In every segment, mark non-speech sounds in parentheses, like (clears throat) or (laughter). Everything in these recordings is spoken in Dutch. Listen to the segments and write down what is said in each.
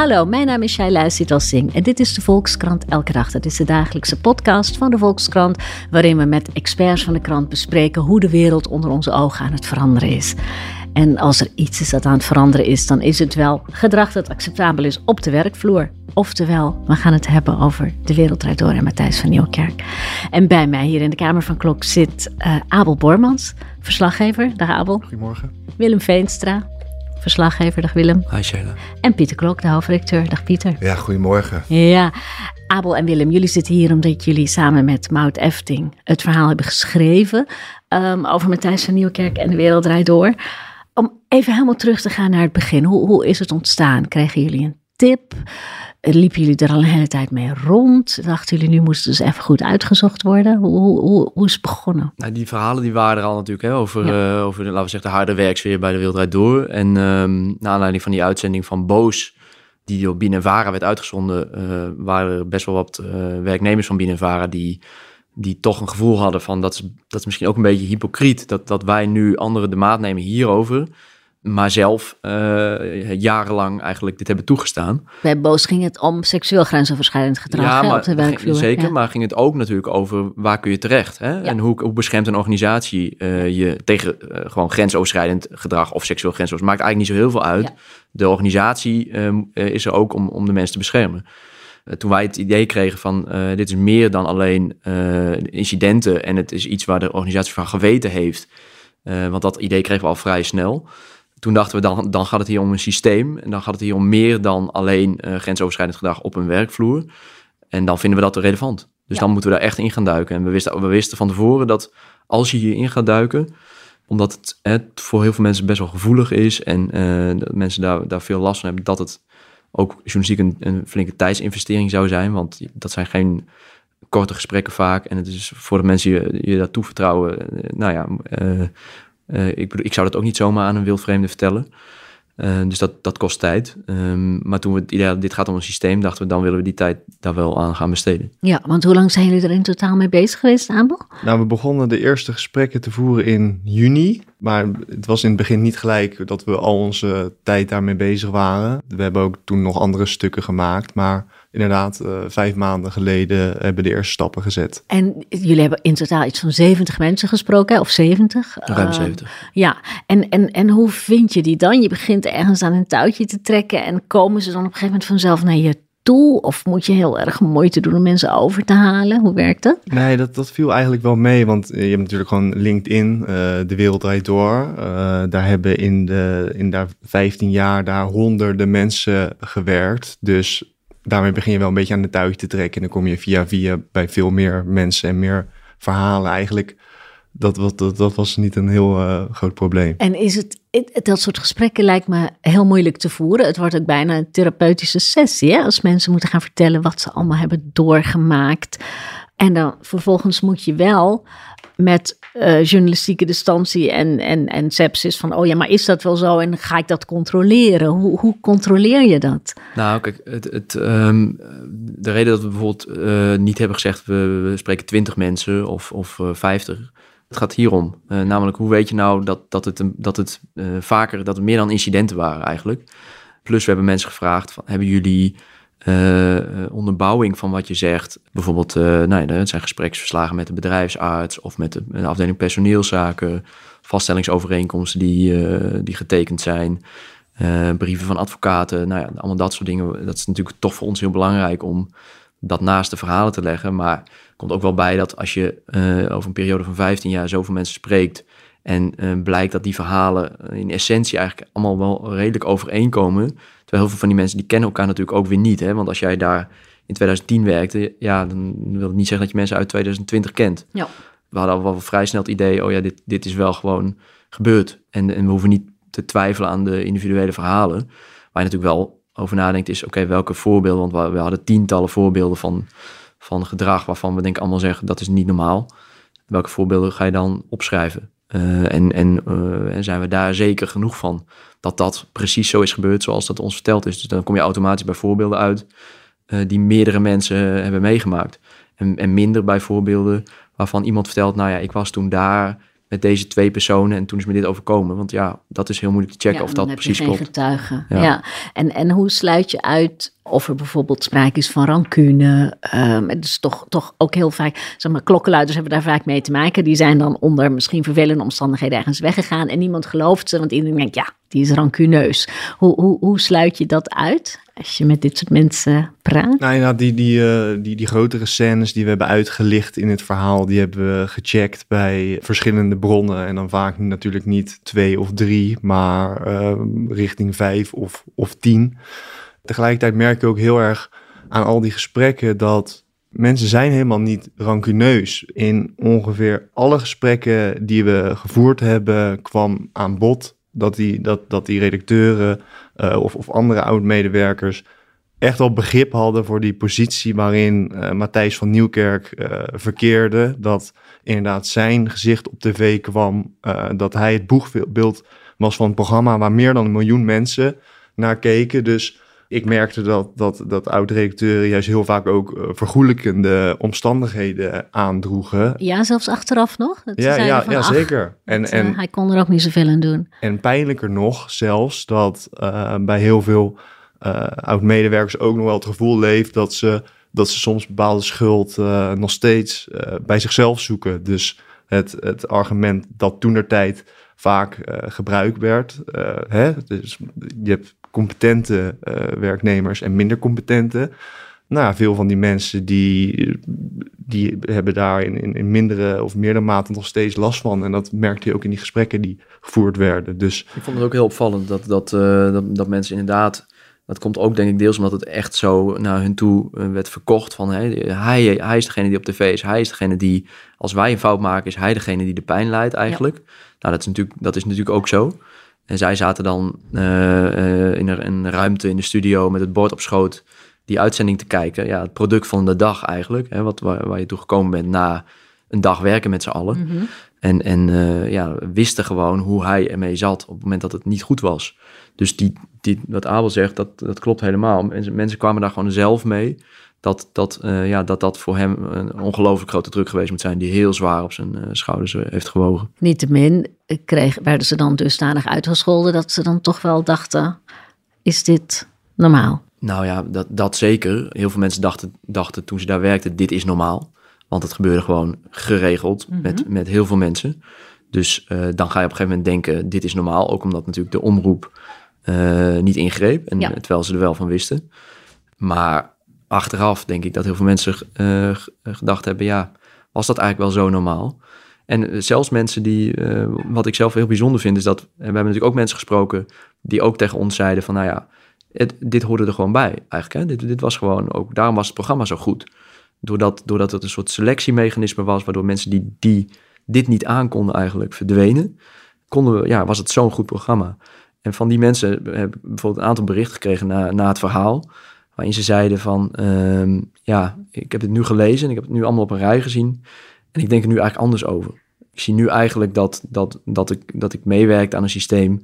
Hallo, mijn naam is Shaila Singh en dit is de Volkskrant Elke Dag. Dat is de dagelijkse podcast van de Volkskrant, waarin we met experts van de krant bespreken hoe de wereld onder onze ogen aan het veranderen is. En als er iets is dat aan het veranderen is, dan is het wel gedrag dat acceptabel is op de werkvloer. Oftewel, we gaan het hebben over de Wereldrijd Door en Matthijs van Nieuwkerk. En bij mij hier in de Kamer van Klok zit uh, Abel Bormans, verslaggever. Dag Abel. Goedemorgen. Willem Veenstra, verslaggever. Dag Willem. Hi Sheila. En Pieter Klok, de hoofdredacteur. Dag Pieter. Ja, goedemorgen. Ja, Abel en Willem, jullie zitten hier omdat jullie samen met Maud Efting het verhaal hebben geschreven um, over Matthijs van Nieuwkerk en de Wereld Draait Door. Om even helemaal terug te gaan naar het begin. Hoe, hoe is het ontstaan? Kregen jullie een tip? Liepen jullie er al een hele tijd mee rond? Dachten jullie, nu moest het dus even goed uitgezocht worden? Hoe, hoe, hoe is het begonnen? Nou, die verhalen die waren er al natuurlijk hè, over, ja. uh, over de, laten we zeggen, de harde werksfeer bij de Wereldrijd Door. En um, naar aanleiding van die uitzending van Boos, die door Binevara werd uitgezonden, uh, waren er best wel wat uh, werknemers van Binevara die, die toch een gevoel hadden van dat is, dat is misschien ook een beetje hypocriet dat, dat wij nu anderen de maat nemen hierover maar zelf uh, jarenlang eigenlijk dit hebben toegestaan. Bij Boos ging het om seksueel grensoverschrijdend gedrag ja, maar, op de werkvloer. Zeker, ja. maar ging het ook natuurlijk over waar kun je terecht? Hè? Ja. En hoe, hoe beschermt een organisatie uh, je tegen uh, gewoon grensoverschrijdend gedrag of seksueel grensoverschrijdend? Maakt eigenlijk niet zo heel veel uit. De organisatie is er ook om, om de mensen te beschermen. toen wij het idee kregen van dit is meer dan alleen incidenten en het is iets waar de organisatie van geweten heeft. want dat idee kregen we al vrij snel toen dachten we, dan, dan gaat het hier om een systeem. En dan gaat het hier om meer dan alleen uh, grensoverschrijdend gedrag op een werkvloer. En dan vinden we dat relevant. Dus ja. dan moeten we daar echt in gaan duiken. En we wisten, we wisten van tevoren dat als je hierin gaat duiken, omdat het, het voor heel veel mensen best wel gevoelig is en uh, dat mensen daar, daar veel last van hebben, dat het ook journalistiek een, een flinke tijdsinvestering zou zijn. Want dat zijn geen korte gesprekken vaak. En het is voor de mensen je, je dat toevertrouwen, nou ja, uh, uh, ik, bedoel, ik zou dat ook niet zomaar aan een wildvreemde vertellen. Uh, dus dat, dat kost tijd. Um, maar toen we het idee hadden, dit gaat om een systeem, dachten we, dan willen we die tijd daar wel aan gaan besteden. Ja, want hoe lang zijn jullie er in totaal mee bezig geweest, Abel? Nou, we begonnen de eerste gesprekken te voeren in juni. Maar het was in het begin niet gelijk dat we al onze tijd daarmee bezig waren. We hebben ook toen nog andere stukken gemaakt, maar inderdaad uh, vijf maanden geleden hebben de eerste stappen gezet. En jullie hebben in totaal iets van 70 mensen gesproken, of 70? Ruim uh, 70. Ja, en, en, en hoe vind je die dan? Je begint ergens aan een touwtje te trekken en komen ze dan op een gegeven moment vanzelf naar je toe? Of moet je heel erg moeite doen om mensen over te halen? Hoe werkt dat? Nee, dat, dat viel eigenlijk wel mee. Want je hebt natuurlijk gewoon LinkedIn, uh, de wereld draait door. Uh, daar hebben in de in daar 15 jaar daar honderden mensen gewerkt. Dus daarmee begin je wel een beetje aan de touwtje te trekken. En dan kom je via via bij veel meer mensen en meer verhalen eigenlijk. Dat, dat, dat, dat was niet een heel uh, groot probleem. En is het, het, dat soort gesprekken lijkt me heel moeilijk te voeren. Het wordt ook bijna een therapeutische sessie. Hè? Als mensen moeten gaan vertellen wat ze allemaal hebben doorgemaakt. En dan vervolgens moet je wel met uh, journalistieke distantie en, en, en sepsis van, oh ja, maar is dat wel zo en ga ik dat controleren? Hoe, hoe controleer je dat? Nou, kijk, het, het, um, de reden dat we bijvoorbeeld uh, niet hebben gezegd, we, we spreken 20 mensen of, of uh, 50, het gaat hierom. Uh, namelijk, hoe weet je nou dat, dat het, dat het vaker, dat het meer dan incidenten waren eigenlijk? Plus, we hebben mensen gevraagd, van, hebben jullie uh, onderbouwing van wat je zegt. Bijvoorbeeld, nou ja, zijn gespreksverslagen met de bedrijfsarts of met de, de afdeling personeelszaken, vaststellingsovereenkomsten die, die getekend zijn, brieven van advocaten, nou ja, allemaal dat soort dingen. Dat is natuurlijk toch voor ons heel belangrijk om dat naast de verhalen te leggen. Maar komt ook wel bij dat als je over een periode van 15 jaar zoveel mensen spreekt en blijkt dat die verhalen in essentie eigenlijk allemaal wel redelijk overeenkomen Terwijl heel veel van die mensen die kennen elkaar natuurlijk ook weer niet. Hè? Want als jij daar in 2010 werkte, ja, dan wil het niet zeggen dat je mensen uit 2020 kent. Ja. We hadden al wel vrij snel het idee, oh ja, dit, dit is wel gewoon gebeurd. En, en we hoeven niet te twijfelen aan de individuele verhalen. Waar je natuurlijk wel over nadenkt is, oké, welke voorbeelden? Want we, hadden tientallen voorbeelden van, van gedrag waarvan we denken allemaal zeggen, dat is niet normaal. Welke voorbeelden ga je dan opschrijven? Uh, en, en, uh, en zijn we daar zeker genoeg van? dat dat precies zo is gebeurd zoals dat ons verteld is. Dus dan kom je automatisch bij voorbeelden uit uh, die meerdere mensen hebben meegemaakt. En, en minder bij voorbeelden waarvan iemand vertelt, nou ja, ik was toen daar met deze twee personen en toen is me dit overkomen. Want ja, dat is heel moeilijk te checken Ja, of dat heb je precies geen klopt. getuigen. Ja. Ja. En, en hoe sluit je uit of er bijvoorbeeld sprake is van rancune? Ehm, het is toch, toch ook heel vaak, zeg maar, klokkenluiders hebben daar vaak mee te maken. Die zijn dan onder misschien vervelende omstandigheden ergens weggegaan en niemand gelooft ze, want iedereen denkt, ja, die is rancuneus. Hoe, hoe, hoe sluit je dat uit als je met dit soort mensen praat? Nou die, die, eh, die, die grotere scènes die we hebben uitgelicht in het verhaal, die hebben we gecheckt bij verschillende bronnen. En dan vaak natuurlijk niet twee of drie, maar ehm, richting vijf of, of tien. Tegelijkertijd merk je ook heel erg aan al die gesprekken dat mensen zijn helemaal niet rancuneus. In ongeveer alle gesprekken die we gevoerd hebben, kwam aan bod dat die, dat, dat die redacteuren eh, of, of andere oud-medewerkers echt wel begrip hadden voor die positie waarin eh, Matthijs van Nieuwkerk eh, verkeerde. Dat inderdaad zijn gezicht op tv kwam, dat hij het boegbeeld was van een programma waar meer dan een miljoen mensen naar keken. Dus ik merkte dat, dat, dat oud-redacteuren juist heel vaak ook eh, vergoelijkende omstandigheden aandroegen. Ja, zelfs achteraf nog? Dat Ja, ja, van, ja zeker. En, dat, eh, en, hij kon er ook niet zoveel aan doen. En pijnlijker nog, zelfs dat eh, bij heel veel oud-medewerkers ook nog wel het gevoel leeft dat ze, dat ze soms bepaalde schuld nog steeds bij zichzelf zoeken. Dus het, het argument dat toen tijd vaak eh, gebruikt werd. hè? Dus je hebt competente eh, werknemers en minder competente. Nou, veel van die mensen die, die hebben daar in, in, in mindere of meerdere mate nog steeds last van. En dat merkte je ook in die gesprekken die gevoerd werden. Dus Ik vond het ook heel opvallend dat, dat, eh, dat, dat mensen inderdaad... Dat komt ook denk ik deels omdat het echt zo naar hun toe eh, werd verkocht. Van hij, hij is degene die op tv is. Hij is degene die, als wij een fout maken, is hij degene die de pijn leidt eigenlijk. Nou, dat is, natuurlijk, dat is natuurlijk ook zo. En zij zaten dan eh, eh, in een, ruimte in de studio met het bord op schoot die uitzending te kijken. Ja, het product van de dag eigenlijk. Hè, wat, waar, waar je toe gekomen bent na een dag werken met z'n allen. Mhm. En, en eh, ja, wisten gewoon hoe hij ermee zat op het moment dat het niet goed was. Dus die, die, wat Abel zegt, dat, dat klopt helemaal. Mensen, mensen kwamen daar gewoon zelf mee. Dat dat, eh, ja, dat dat voor hem een ongelooflijk grote druk geweest moet zijn... die heel zwaar op zijn eh, schouders eh, heeft gewogen. Niettemin kreeg, werden ze dan dusdanig uitgescholden dat ze dan toch wel dachten, is dit normaal? Nou ja, dat, dat zeker. Heel veel mensen dachten, dachten toen ze daar werkten, dit is normaal. Want het gebeurde gewoon geregeld met, met heel veel mensen. Dus dan ga je op een gegeven moment denken, dit is normaal. Ook omdat natuurlijk de omroep eh, niet ingreep. En, Ja. Terwijl ze er wel van wisten. Maar achteraf denk ik dat heel veel mensen eh, g- gedacht hebben, ja, was dat eigenlijk wel zo normaal? En eh, zelfs mensen die, eh, wat ik zelf heel bijzonder vind, is dat, en we hebben natuurlijk ook mensen gesproken die ook tegen ons zeiden van, nou ja, het, dit hoorde er gewoon bij eigenlijk. Hè? Dit, dit was gewoon ook, daarom was het programma zo goed. Doordat, doordat het een soort selectiemechanisme was, waardoor mensen die, die dit niet aankonden eigenlijk verdwenen, konden we, ja, was het zo'n goed programma. En van die mensen hebben we bijvoorbeeld een aantal berichten gekregen na, na het verhaal, waarin ze zeiden van, ehm, ja, ik heb het nu gelezen en ik heb het nu allemaal op een rij gezien en ik denk er nu eigenlijk anders over. Ik zie nu eigenlijk dat, dat, dat, ik, dat ik meewerkte aan een systeem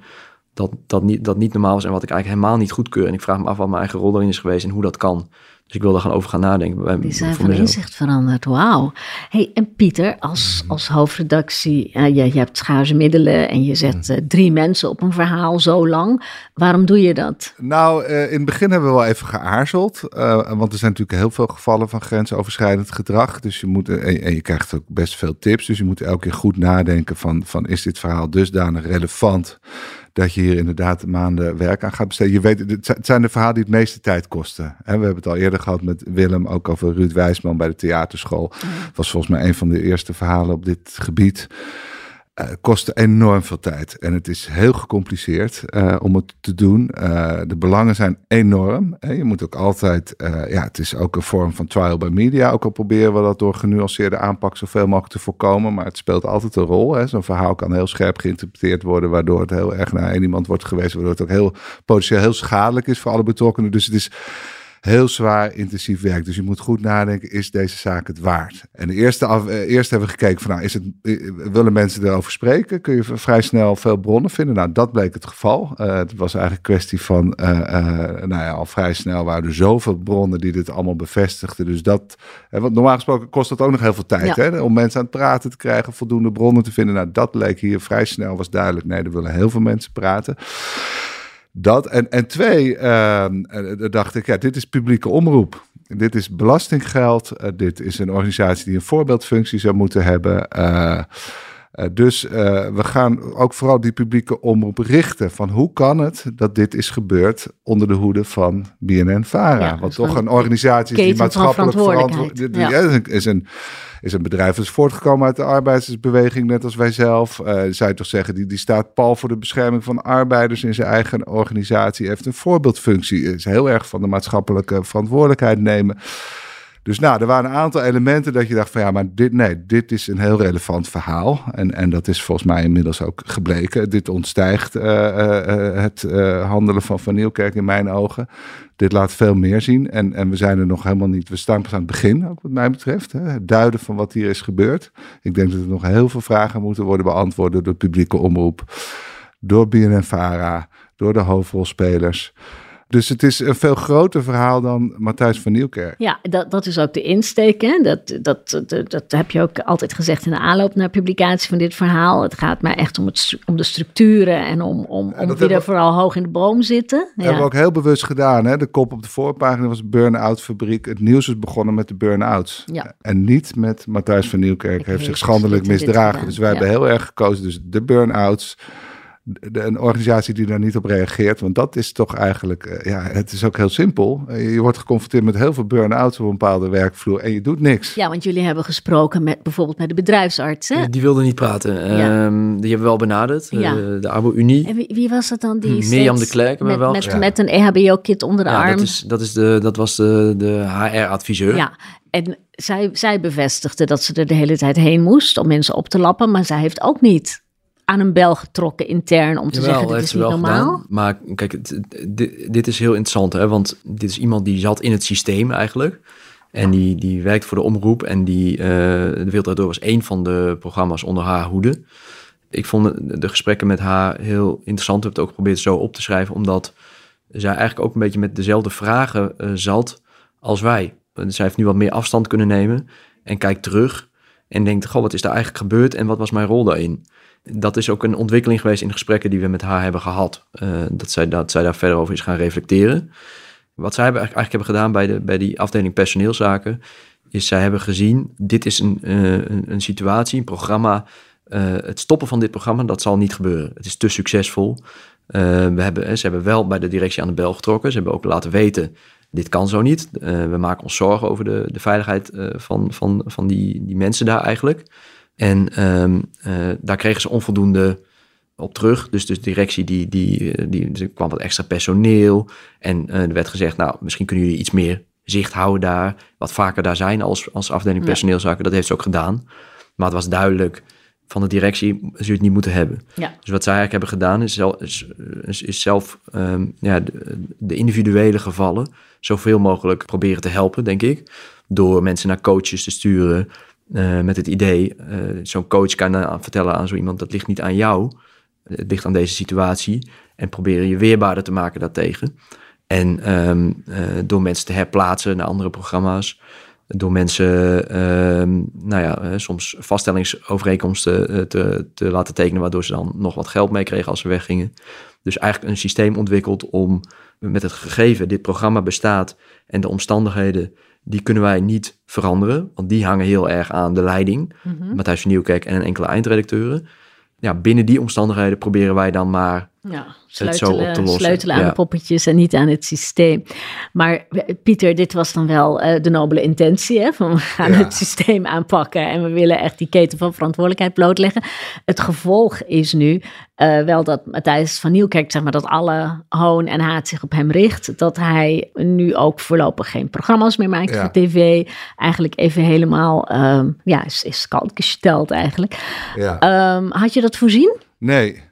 dat, dat, niet, dat niet normaal is en wat ik eigenlijk helemaal niet goedkeur. En ik vraag me af wat mijn eigen rol erin is geweest en hoe dat kan. Dus ik wil daar gewoon over gaan nadenken. Bij, Die zijn van mezelf. inzicht veranderd, wauw. Hey, en Pieter, als, als hoofdredactie, eh, je, je hebt schaarse middelen en je zet eh, drie mensen op een verhaal zo lang. Waarom doe je dat? Nou, eh, in het begin hebben we wel even geaarzeld. eh, want er zijn natuurlijk heel veel gevallen van grensoverschrijdend gedrag. Dus je moet, en, en je krijgt ook best veel tips. Dus je moet elke keer goed nadenken van, van is dit verhaal dusdanig relevant... dat je hier inderdaad maanden werk aan gaat besteden. Je weet, het zi- het zijn de verhalen die het meeste tijd kosten. We hebben het al eerder gehad met Willem, ook over Ruud Wijsman bij de theaterschool. was volgens mij een van de eerste verhalen op dit gebied. Eh, kostte enorm veel tijd en het is heel gecompliceerd eh, om het te doen. Eh, de belangen zijn enorm. Hè. Je moet ook altijd, ja, het is ook een vorm van trial by media. Ook al proberen we dat door genuanceerde aanpak zoveel mogelijk te voorkomen. Maar het speelt altijd een rol. Zo'n verhaal kan heel scherp geïnterpreteerd worden, waardoor het heel erg naar één iemand wordt geweest. Waardoor het ook heel potentieel heel schadelijk is voor alle betrokkenen. Dus het is heel zwaar intensief werk. Dus je moet goed nadenken, is deze zaak het waard? En de eerste af, eh, eerst hebben we gekeken van, nou, is het, eh, willen mensen erover spreken? Kun je vrij snel veel bronnen vinden? Nou, dat bleek het geval. Uh, het was eigenlijk een kwestie van, nou ja, al vrij snel waren er zoveel bronnen die dit allemaal bevestigden. Dus dat, want normaal gesproken kost dat ook nog heel veel tijd, hè? Om mensen aan het praten te krijgen, voldoende bronnen te vinden. Nou, dat leek hier vrij snel, was duidelijk. Nee, er willen heel veel mensen praten. Dat en, en twee, uh, dacht ik, ja, dit is publieke omroep. Dit is belastinggeld. Uh, dit is een organisatie die een voorbeeldfunctie zou moeten hebben. Uh, dus we gaan ook vooral die publieke omroep richten. Van hoe kan het dat dit is gebeurd onder de hoede van BNN-Vara? Ja, wat toch een organisatie is die maatschappelijk verantwoordelijk ja. is. Een, is een is een bedrijf dat is voortgekomen uit de arbeidersbeweging, net als wij zelf. Uh, zou je toch zeggen, die, die staat pal voor de bescherming van arbeiders in zijn eigen organisatie. Heeft een voorbeeldfunctie, is heel erg van de maatschappelijke verantwoordelijkheid nemen. Dus nou, er waren een aantal elementen dat je dacht van ja, maar dit, nee, dit is een heel relevant verhaal. En, en dat is volgens mij inmiddels ook gebleken. Dit ontstijgt uh, uh, het handelen van Van Nieuwkerk in mijn ogen. Dit laat veel meer zien. En, en we zijn er nog helemaal niet. We staan pas aan het begin, ook wat mij betreft. Hè, het duiden van wat hier is gebeurd. Ik denk dat er nog heel veel vragen moeten worden beantwoord door de publieke omroep. Door BNN-Vara, door de hoofdrolspelers. Dus het is een veel groter verhaal dan Matthijs van Nieuwkerk. Ja, dat, dat is ook de insteek. Hè? Dat, dat, dat, dat heb je ook altijd gezegd in de aanloop naar publicatie van dit verhaal. Het gaat mij echt om, het, om de structuren en om, om, om wie er vooral hoog in de boom zitten. Dat hebben we ook heel bewust gedaan. Hè? De kop op de voorpagina was burn-out fabriek. Het nieuws is begonnen met de burn-outs. Ja. En niet met Matthijs van Nieuwkerk. Hij heeft zich schandelijk misdragen. Dus wij hebben heel erg gekozen. Dus de burn-outs de, een organisatie die daar niet op reageert. Want dat is toch eigenlijk, uh, ja, het is ook heel simpel. Uh, je wordt geconfronteerd met heel veel burn-outs op een bepaalde werkvloer en je doet niks. Ja, want jullie hebben gesproken met bijvoorbeeld met de bedrijfsarts. Hè? Die wilde niet praten. Ja. Um, die hebben we wel benaderd, ja. uh, de Abo-Unie. En wie, wie, was dat dan? Die hm, Mirjam de Klerk met, wel met, ja. met een EHBO-kit onder de ja, arm. Dat, is, dat, is de, dat was de, de HR-adviseur. Ja, en zij, zij bevestigde dat ze er de hele tijd heen moest om mensen op te lappen, maar zij heeft ook niet aan een bel getrokken intern om te Jawel, zeggen, dit is niet normaal. Gedaan. Maar kijk, het, dit, dit, is heel interessant, hè? want dit is iemand die zat in het systeem eigenlijk. En die, die werkt voor de omroep en die, uh, De Wereld Door was één van de programma's onder haar hoede. Ik vond de gesprekken met haar heel interessant. Ik heb het ook geprobeerd zo op te schrijven, omdat zij eigenlijk ook een beetje met dezelfde vragen uh, zat als wij. Zij heeft nu wat meer afstand kunnen nemen en kijkt terug en denkt, goh, wat is daar eigenlijk gebeurd en wat was mijn rol daarin? Dat is ook een ontwikkeling geweest in de gesprekken die we met haar hebben gehad. Uh, dat, zij, dat zij daar verder over is gaan reflecteren. Wat zij hebben eigenlijk hebben gedaan bij, de, bij die afdeling personeelszaken, is zij hebben gezien, dit is een, een, een, situatie, een programma. Uh, het stoppen van dit programma, dat zal niet gebeuren. Het is te succesvol. we hebben, ze hebben wel bij de directie aan de bel getrokken. Ze hebben ook laten weten, dit kan zo niet. we maken ons zorgen over de, de veiligheid van, van, van die, die mensen daar eigenlijk. En um, uh, daar kregen ze onvoldoende op terug. Dus, dus de directie die, die, eh, die, er kwam wat extra personeel. En uh, er werd gezegd, nou, misschien kunnen jullie iets meer zicht houden daar. Wat vaker daar zijn als, als afdeling personeelszaken. Dat heeft ze ook gedaan. Maar het was duidelijk van de directie, ze het niet moeten hebben. Ja. Dus wat zij eigenlijk hebben gedaan, is, zelf, is, is zelf um, ja, de, de, individuele gevallen zoveel mogelijk proberen te helpen, denk ik. Door mensen naar coaches te sturen, uh, met het idee, uh, zo'n coach kan uh, vertellen aan zo iemand, dat ligt niet aan jou, het ligt aan deze situatie. En proberen je weerbaarder te maken daartegen. En um, door mensen te herplaatsen naar andere programma's, door mensen, um, nou ja, soms vaststellingsovereenkomsten te, te laten tekenen, waardoor ze dan nog wat geld meekregen als ze weggingen. Dus eigenlijk een systeem ontwikkeld om met het gegeven, dit programma bestaat en de omstandigheden die kunnen wij niet veranderen, want die hangen heel erg aan de leiding, mm -hmm. Matthijs van Nieuwkerk en enkele eindredacteuren. Ja, binnen die omstandigheden proberen wij dan maar ja, sleutelen, het zo op te lossen. Sleutelen aan ja. de poppetjes en niet aan het systeem. Maar Pieter, dit was dan wel uh, de nobele intentie, hè? Van we gaan ja. het systeem aanpakken en we willen echt die keten van verantwoordelijkheid blootleggen. Het gevolg is nu uh, wel dat Matthijs van Nieuwkerk, zeg maar, dat alle hoon en haat zich op hem richt. Dat hij nu ook voorlopig geen programma's meer maakt ja. voor tv. Eigenlijk even helemaal, um, ja, is, is gesteld eigenlijk. Ja. Um, had je dat voorzien? Nee.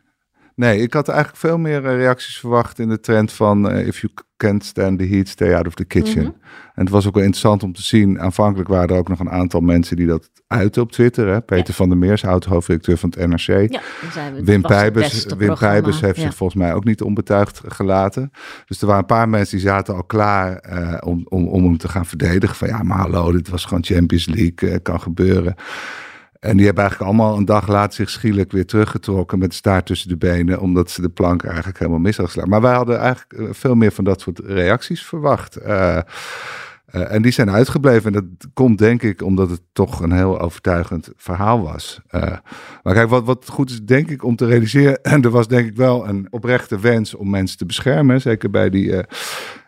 Nee, ik had eigenlijk veel meer eh, reacties verwacht in de trend van uh, if you can't stand the heat, stay out of the kitchen. Mhm. En het was ook wel interessant om te zien. Aanvankelijk waren er ook nog een aantal mensen die dat uiten op Twitter. Hè? Peter van der Meers, oud-hoofdredacteur van het NRC. Ja, Wim Pijbers, Wim Pijbers heeft zich volgens mij ook niet onbetuigd gelaten. Dus er waren een paar mensen die zaten al klaar uh, om, om, om hem te gaan verdedigen. Van ja, maar hallo, dit was gewoon Champions League, kan gebeuren. En die hebben eigenlijk allemaal een dag later zich schielijk weer teruggetrokken met staart tussen de benen, omdat ze de plank eigenlijk helemaal mis hadden geslagen. Maar wij hadden eigenlijk eh, veel meer van dat soort reacties verwacht. Uh, uh, en die zijn uitgebleven. En dat komt denk ik omdat het toch een heel overtuigend verhaal was. Maar kijk, wat, wat goed is denk ik om te realiseren. (laughs) En er was denk ik wel een oprechte wens om mensen te beschermen. Zeker bij die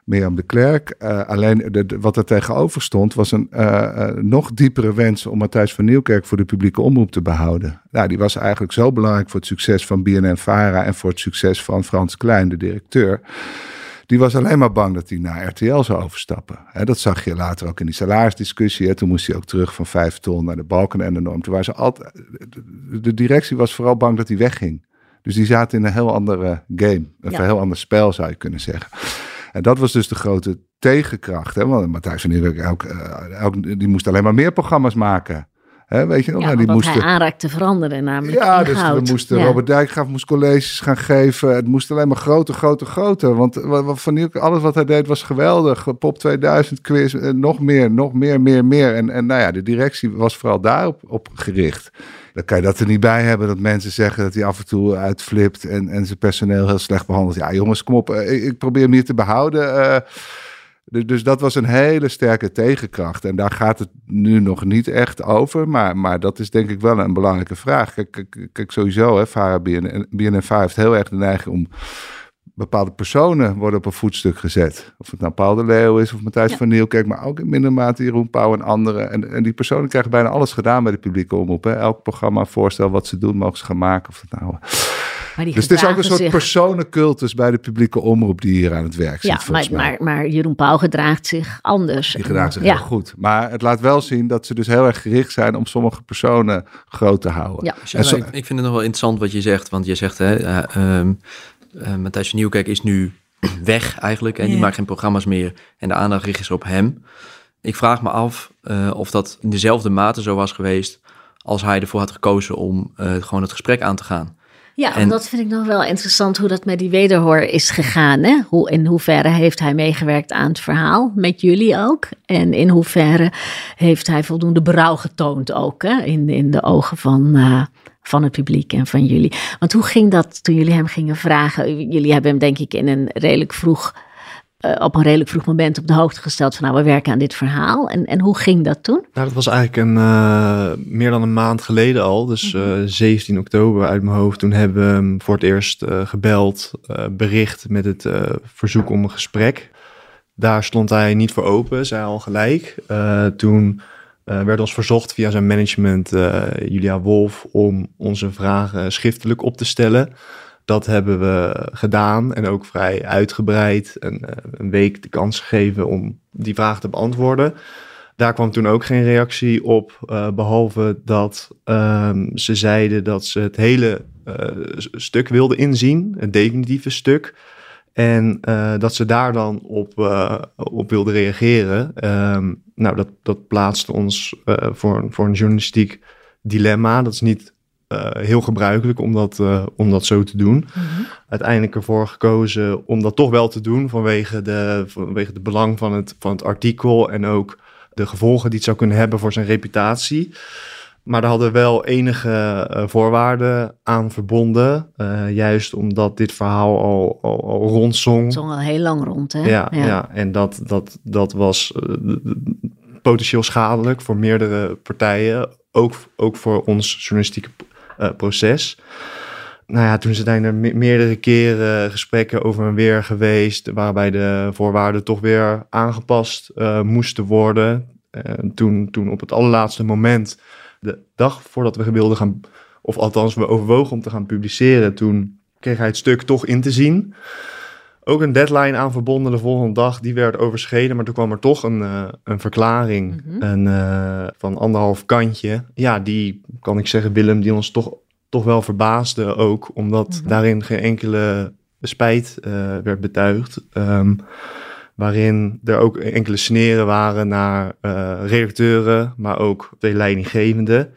Mirjam de Klerk. Uh, alleen de, wat er tegenover stond was een uh, uh, nog diepere wens om Matthijs van Nieuwkerk voor de publieke omroep te behouden. Nou, die was eigenlijk zo belangrijk voor het succes van BNN-Vara en voor het succes van Frans Klein, de directeur. Die was alleen maar bang dat hij naar RTL zou overstappen. Dat zag je later ook in die salarisdiscussie. Toen moest hij ook terug van vijf ton naar de balken en de norm. Toen waren ze altijd, de directie was vooral bang dat hij wegging. Dus die zaten in een heel andere game. Een ja. heel ander spel zou je kunnen zeggen. En dat was dus de grote tegenkracht. Hè? Want Matthijs van Nieuwkerk, elk, die moest alleen maar meer programma's maken. He, weet je nog? Ja, nou, die moesten, hij aanraakte veranderen namelijk Ja, dus we moesten, ja. Robert Dijkgraaf moest colleges gaan geven. Het moest alleen maar groter, groter, groter. Want van alles wat hij deed was geweldig. Pop 2000 quiz, nog meer, nog meer, meer, meer. En, en nou ja, de directie was vooral daarop op gericht. Dan kan je dat er niet bij hebben dat mensen zeggen dat hij af en toe uitflipt en, en zijn personeel heel slecht behandelt. Ja, jongens, kom op, ik, ik probeer hem hier te behouden. Uh, dus dat was een hele sterke tegenkracht. En daar gaat het nu nog niet echt over. Maar, maar dat is denk ik wel een belangrijke vraag. Kijk, kijk, kijk sowieso, hè, Vara BN, BNNV heeft heel erg de neiging om bepaalde personen worden op een voetstuk gezet. Of het nou Paul de Leeuw is of Matthijs ja. van Nieuwkerk, maar ook in minder mate Jeroen Pauw en anderen. En, en die personen krijgen bijna alles gedaan bij de publieke omroep. Hè. Elk programma, voorstel wat ze doen, mogen ze gaan maken. Of dat nou... dus het is ook een soort zich... personencultus bij de publieke omroep die hier aan het werk zit. Ja, maar, maar, maar, Jeroen Pauw gedraagt zich anders. Die gedraagt zich ja. heel goed. Maar het laat wel zien dat ze dus heel erg gericht zijn om sommige personen groot te houden. Ja. En zo... ik, ik, vind het nog wel interessant wat je zegt. Want je zegt, hè, uh, um, uh, Matthijs van Nieuwkerk is nu (clears throat) weg eigenlijk. En yeah. die maakt geen programma's meer. En de aandacht richt zich op hem. Ik vraag me af uh, of dat in dezelfde mate zo was geweest... als hij ervoor had gekozen om uh, gewoon het gesprek aan te gaan. Ja, en dat vind ik nog wel interessant hoe dat met die wederhoor is gegaan. Hè? Hoe, in hoeverre heeft hij meegewerkt aan het verhaal, met jullie ook? En in hoeverre heeft hij voldoende berouw getoond ook hè? In, in de ogen van, uh, van het publiek en van jullie. Want hoe ging dat toen jullie hem gingen vragen? Jullie hebben hem denk ik in een redelijk vroeg, uh, op een redelijk vroeg moment op de hoogte gesteld van nou we werken aan dit verhaal. En, en hoe ging dat toen? Nou dat was eigenlijk een, uh, meer dan een maand geleden al, dus uh, 17 oktober uit mijn hoofd. Toen hebben we hem voor het eerst gebeld, bericht met het verzoek om een gesprek. Daar stond hij niet voor open, zei al gelijk. toen werd ons verzocht via zijn management, Julia Wolf, om onze vragen schriftelijk op te stellen. Dat hebben we gedaan en ook vrij uitgebreid en uh, een week de kans gegeven om die vraag te beantwoorden. Daar kwam toen ook geen reactie op, behalve dat ehm, ze zeiden dat ze het hele stuk wilden inzien, het definitieve stuk. En dat ze daar dan op, op wilden reageren. Um, nou, dat, dat plaatste ons voor, voor een journalistiek dilemma. Dat is niet heel gebruikelijk om dat, om dat zo te doen. Mm -hmm. Uiteindelijk ervoor gekozen om dat toch wel te doen vanwege de, vanwege de belang van het, van het artikel en ook de gevolgen die het zou kunnen hebben voor zijn reputatie. Maar daar hadden wel enige uh, voorwaarden aan verbonden. Juist omdat dit verhaal al, al, al rondzong. Het zong al heel lang rond, hè? Ja, ja. ja. en dat, dat, dat was potentieel schadelijk voor meerdere partijen. Ook, ook voor ons journalistieke proces. Nou ja, toen zijn er me meerdere keren gesprekken over en weer geweest. Waarbij de voorwaarden toch weer aangepast moesten worden. toen, toen op het allerlaatste moment de dag voordat we wilden gaan, of althans we overwogen om te gaan publiceren, toen kreeg hij het stuk toch in te zien. Ook een deadline aan verbonden de volgende dag, die werd overschreden, maar toen kwam er toch een, uh, een verklaring mm -hmm. een, uh, van anderhalf kantje. Ja, die kan ik zeggen, Willem, die ons toch toch wel verbaasde ook, omdat Mhm. daarin geen enkele spijt eh, werd betuigd. Ehm, waarin er ook enkele sneren waren naar eh, redacteuren, maar ook de leidinggevende.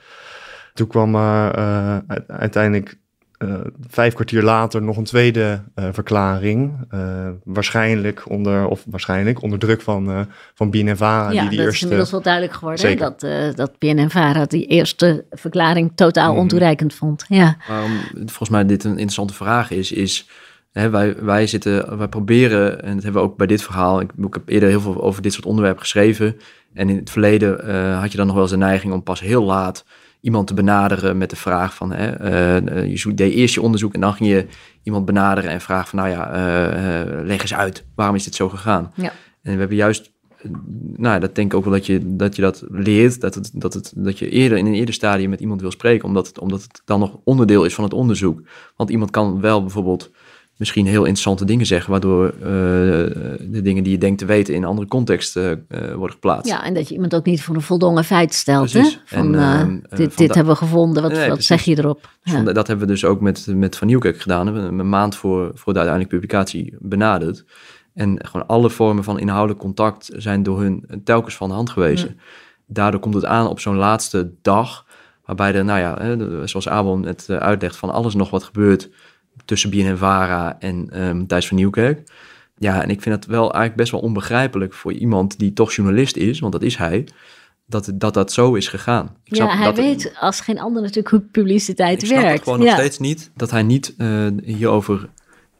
Toen kwam er eh, uiteindelijk eh, vijf kwartier later nog een tweede eh, verklaring. eh, waarschijnlijk onder, of waarschijnlijk onder druk van, eh van BNNVARA, ja, die die dat is inmiddels wel duidelijk geworden. Dat, dat PNN-VARA die eerste verklaring totaal Mhm. ontoereikend vond. Ja, Waarom volgens mij dit een interessante vraag is, is hè, wij, wij zitten, wij proberen, en dat hebben we ook bij dit verhaal, ik, ik heb eerder heel veel over dit soort onderwerpen geschreven. En in het verleden eh, had je dan nog wel eens de neiging om pas heel laat iemand te benaderen met de vraag van, hè, eh, eh, je deed eerst je onderzoek en dan ging je iemand benaderen en vragen van, nou ja, eh, leg eens uit, waarom is dit zo gegaan? Ja. En we hebben juist, nou ja, dat denk ik ook wel dat je dat, je dat leert, dat, het, dat, het, dat je eerder in een eerder stadium met iemand wil spreken, omdat het, omdat het dan nog onderdeel is van het onderzoek. Want iemand kan wel bijvoorbeeld misschien heel interessante dingen zeggen, waardoor eh, de dingen die je denkt te weten in een andere context eh, eh, worden geplaatst. ja, en dat je iemand ook niet voor een voldongen feit stelt. Hè? Precies. Van, En, dit, van dit da- hebben we gevonden, wat, Nee, wat precies. zeg je erop? Ja. van- dat hebben we dus ook met, met Van Nieuwkerk gedaan. We hebben een maand voor, voor de uiteindelijke publicatie benaderd. En gewoon alle vormen van inhoudelijk contact zijn door hun telkens van de hand gewezen. Daardoor komt het aan op zo'n laatste dag, waarbij er, nou ja, hè, zoals Abel net eh, uitlegt, van alles nog wat gebeurt tussen BNN-Vara en ehm Thijs van Nieuwkerk. Ja, en ik vind het wel eigenlijk best wel onbegrijpelijk voor iemand die toch journalist is, want dat is hij, dat dat, dat zo is gegaan. Ik Ja, snap hij dat- weet als geen ander natuurlijk hoe publiciteit ik snap werkt. gewoon ja. nog steeds niet dat hij niet eh, hierover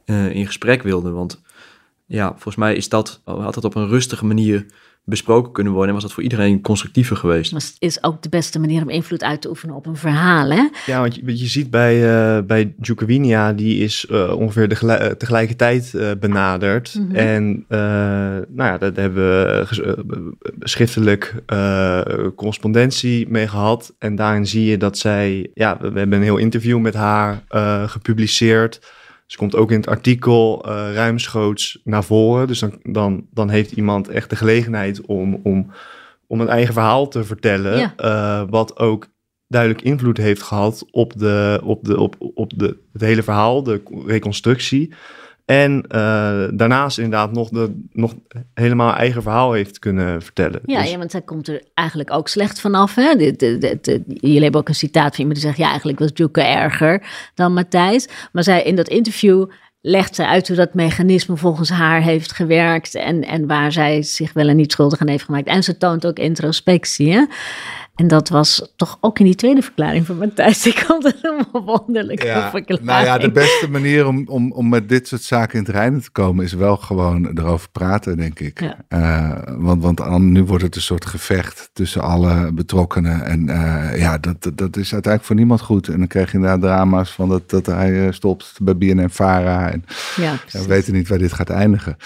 eh, in gesprek wilde. Want ja, volgens mij is dat, had dat op een rustige manier besproken kunnen worden. En was dat voor iedereen constructiever geweest. Dat is ook de beste manier om invloed uit te oefenen op een verhaal. Hè? Ja, want je, je ziet bij, eh bij Djukowinia, die is eh, ongeveer de gelijk- eh, tegelijkertijd eh, benaderd. Mhm. En eh, nou ja, daar hebben we ges- schriftelijk eh, correspondentie mee gehad. En daarin zie je dat zij, ja, we, we hebben een heel interview met haar eh, gepubliceerd. Ze komt ook in het artikel eh, ruimschoots naar voren. Dus dan, dan, dan heeft iemand echt de gelegenheid om, om, om een eigen verhaal te vertellen. Ja. eh, wat ook duidelijk invloed heeft gehad op, de, op, de, op, op de, het hele verhaal, de reconstructie. En eh, daarnaast inderdaad nog, de, nog helemaal eigen verhaal heeft kunnen vertellen. Ja, Dus- ja, want zij komt er eigenlijk ook slecht vanaf. Hè? De- jullie hebben ook een citaat van iemand die zegt... ja, eigenlijk was Joeke erger dan Matthijs. Maar zij in dat interview legt zij uit hoe dat mechanisme volgens haar heeft gewerkt... en, en waar zij zich wel en niet schuldig aan heeft gemaakt. En ze toont ook introspectie, hè? En dat was toch ook in die tweede verklaring van Matthijs. (laughs) Ik vond het een wonderlijke Ja, verklaring. nou ja, de beste manier om, om, om met dit soort zaken in het reinen te komen is wel gewoon erover praten, denk ik. Ja. Eh, want want an- nu wordt het een soort gevecht tussen alle betrokkenen. En eh, ja, dat, dat, dat is uiteindelijk voor niemand goed. En dan krijg je inderdaad drama's van dat, dat hij eh, stopt bij BNN-Vara. En Ja, we weten niet waar dit gaat eindigen.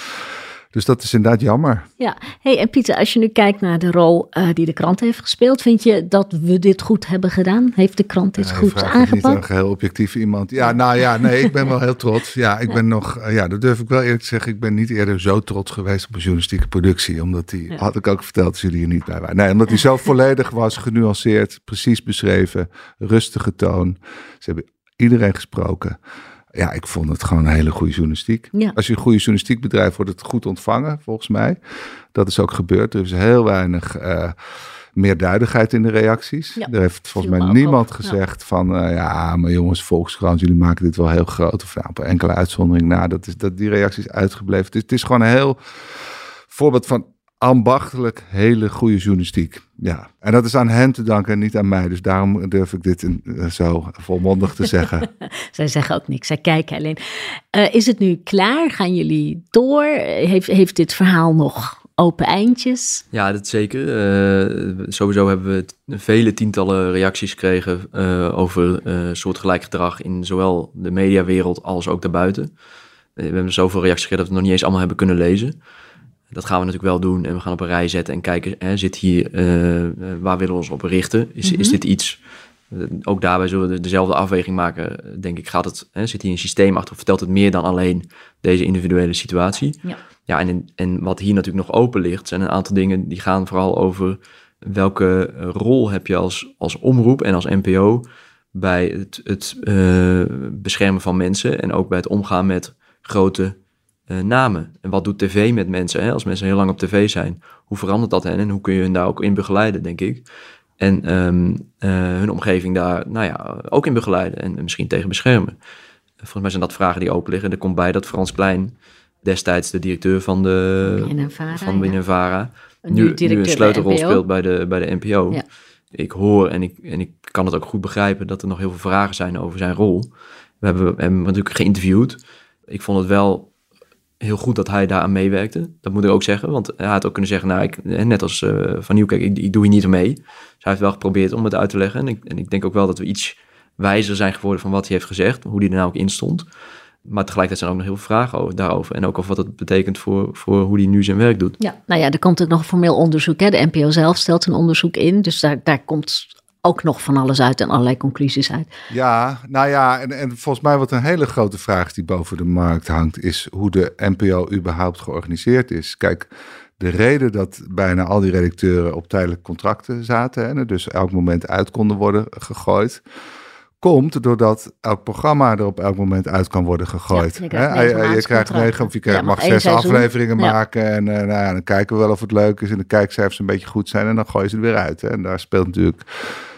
Dus dat is inderdaad jammer. Ja, hey, en Pieter, als je nu kijkt naar de rol eh, die de krant heeft gespeeld, vind je dat we dit goed hebben gedaan? Heeft de krant dit Ja, goed het niet een aangepakt? geheel objectief iemand. Ja, nou ja, nee, ik ben wel heel trots. Ja, ik ben nog, eh, ja, dat durf ik wel eerlijk te zeggen. Ik ben niet eerder zo trots geweest op een journalistieke productie. Omdat die, Ja. had ik ook verteld als jullie er niet bij waren. Nee, omdat die zo (laughs) volledig was, genuanceerd, precies beschreven, rustige toon. Ze hebben iedereen gesproken. Ja, ik vond het gewoon een hele goede journalistiek. Ja. Als je een goede journalistiek bedrijft, wordt het goed ontvangen, volgens mij. Dat is ook gebeurd. Er is heel weinig eh meer duidelijkheid in de reacties. Ja, er heeft volgens mij niemand op. Ja. gezegd van... eh, ja, maar jongens, Volkskrant, jullie maken dit wel heel groot. Of nou, op een enkele uitzondering na. Dat is, dat, die reactie is uitgebleven. Het is gewoon een heel voorbeeld van ambachtelijk hele goede journalistiek. Ja, en dat is aan hen te danken en niet aan mij. Dus daarom durf ik dit in, eh, zo volmondig te zeggen. (laughs) Zij zeggen ook niks, zij kijken alleen. Eh, is het nu klaar? Gaan jullie door? Heeft, heeft dit verhaal nog open eindjes? Ja, dat zeker. Eh, sowieso hebben we vele tientallen reacties gekregen eh, over eh soortgelijk gedrag in zowel de mediawereld als ook daarbuiten. We hebben zoveel reacties gekregen dat we het nog niet eens allemaal hebben kunnen lezen. Dat gaan we natuurlijk wel doen en we gaan op een rij zetten en kijken, hè, zit hier, eh, eh, waar willen we ons op richten? Is, is dit iets, eh, ook daarbij zullen we de- dezelfde afweging maken, denk ik, gaat het, hè, zit hier een systeem achter of vertelt het meer dan alleen deze individuele situatie? Ja. Ja, en, en wat hier natuurlijk nog open ligt, zijn een aantal dingen die gaan vooral over welke rol heb je als, als omroep en als NPO bij het, het uh, beschermen van mensen en ook bij het omgaan met grote uh, namen. En wat doet tv met mensen? Hè? Als mensen heel lang op tv zijn, hoe verandert dat hen en hoe kun je hen daar ook in begeleiden, denk ik? En um, uh, hun omgeving daar nou ja, ook in begeleiden en misschien tegen beschermen. Volgens mij zijn dat vragen die open liggen. Er komt bij dat Frans Klein, destijds de directeur van de van BNNVARA ja. nu, nu, nu een sleutelrol speelt bij de, bij de NPO. Ja. Ik hoor en ik, en ik kan het ook goed begrijpen dat er nog heel veel vragen zijn over zijn rol. We hebben hem natuurlijk geïnterviewd. Ik vond het wel heel goed dat hij daaraan meewerkte. Dat moet ik ook zeggen. Want hij had ook kunnen zeggen, nou, ik, net als uh, Van Nieuwkerk, ik, ik doe hier niet mee. Dus hij heeft wel geprobeerd om het uit te leggen. En ik, en ik denk ook wel dat we iets wijzer zijn geworden van wat hij heeft gezegd. Hoe hij er nou ook in stond. Maar tegelijkertijd zijn ook nog heel veel vragen over, daarover. En ook over wat het betekent voor, voor hoe hij nu zijn werk doet. Ja, nou ja, er komt ook nog een formeel onderzoek. Hè? De NPO zelf stelt een onderzoek in. Dus daar, daar komt ook nog van alles uit en allerlei conclusies uit. Ja, nou ja, en, en volgens mij wat een hele grote vraag die boven de markt hangt, is hoe de NPO überhaupt georganiseerd is. Kijk, de reden dat bijna al die redacteuren op tijdelijke contracten zaten, hè, dus elk moment uit konden worden gegooid komt doordat elk programma er op elk moment uit kan worden gegooid. Ja, je krijgt He, je, je krijgt negen, of je krijgt, Ja, mag zes seizoen. afleveringen Ja. maken. En eh, nou ja, dan kijken we wel of het leuk is en de kijkcijfers een beetje goed zijn. En dan gooien ze het weer uit. Hè. En daar speelt natuurlijk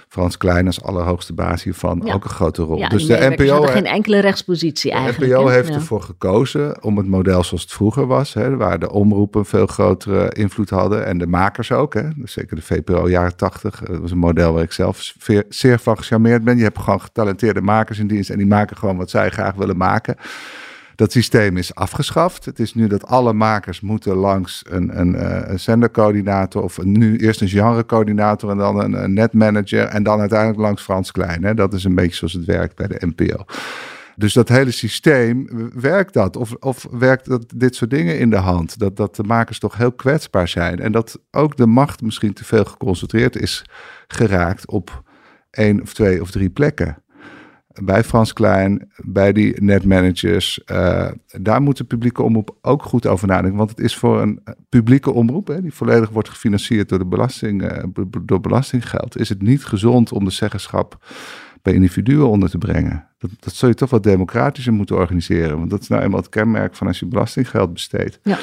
Frans Klein als allerhoogste baas hiervan Ja. ook een grote rol. Ja, dus de NPO, hadden geen enkele rechtspositie de eigenlijk. NPO hè? heeft ervoor gekozen om het model zoals het vroeger was, hè, waar de omroepen veel grotere invloed hadden en de makers ook. Hè. Dus zeker de VPRO jaren 80, dat was een model waar ik zelf zeer, zeer van gecharmeerd ben. Je hebt gewoon getalenteerde makers in dienst en die maken gewoon wat zij graag willen maken. Dat systeem is afgeschaft. Het is nu dat alle makers moeten langs een, een, eh, een zendercoördinator of nu eerst een genrecoördinator en dan een, netmanager en dan uiteindelijk langs Frans Klein. Dat is een beetje zoals het werkt bij de NPO. Dus dat hele systeem, werkt dat? Of, of werkt dat dit soort dingen in de hand? Dat, dat de makers toch heel kwetsbaar zijn. En dat ook de macht misschien te veel geconcentreerd is geraakt op één of twee of drie plekken. Bij Frans Klein, bij die netmanagers. eh daar moet de publieke omroep ook goed over nadenken. Want het is voor een eh, publieke omroep, hè, die volledig wordt gefinancierd door, de belasting, be- be- door belastinggeld, is het niet gezond om de zeggenschap bij individuen onder te brengen. Dat, dat zul je toch wat democratischer moeten organiseren. Want dat is nou eenmaal het kenmerk van als je belastinggeld besteedt. Ja.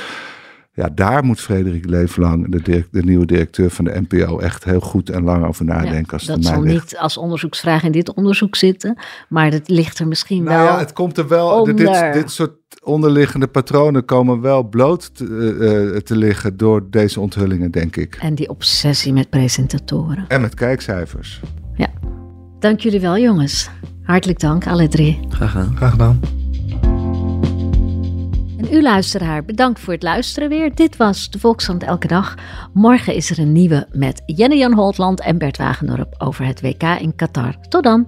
Ja, daar moet Frederik Leeflang, de, direct- de nieuwe directeur van de NPO, echt heel goed en lang over nadenken. Ja, als het dat zal ligt. niet als onderzoeksvraag in dit onderzoek zitten, maar het ligt er misschien Nou wel. ja, het komt er wel. Dit, onder. dit soort onderliggende patronen komen wel bloot te, eh, eh, te liggen door deze onthullingen, denk ik. En die obsessie met presentatoren. En met kijkcijfers. Dank jullie wel, jongens. Hartelijk dank, alle drie. Graag gedaan. Graag gedaan. U luisteraar, bedankt voor het luisteren weer. Dit was de Volkskrant Elke Dag. Morgen is er een nieuwe met Jenne-Jan Holtland en Bert Wagendorp over het WK in Qatar. Tot dan.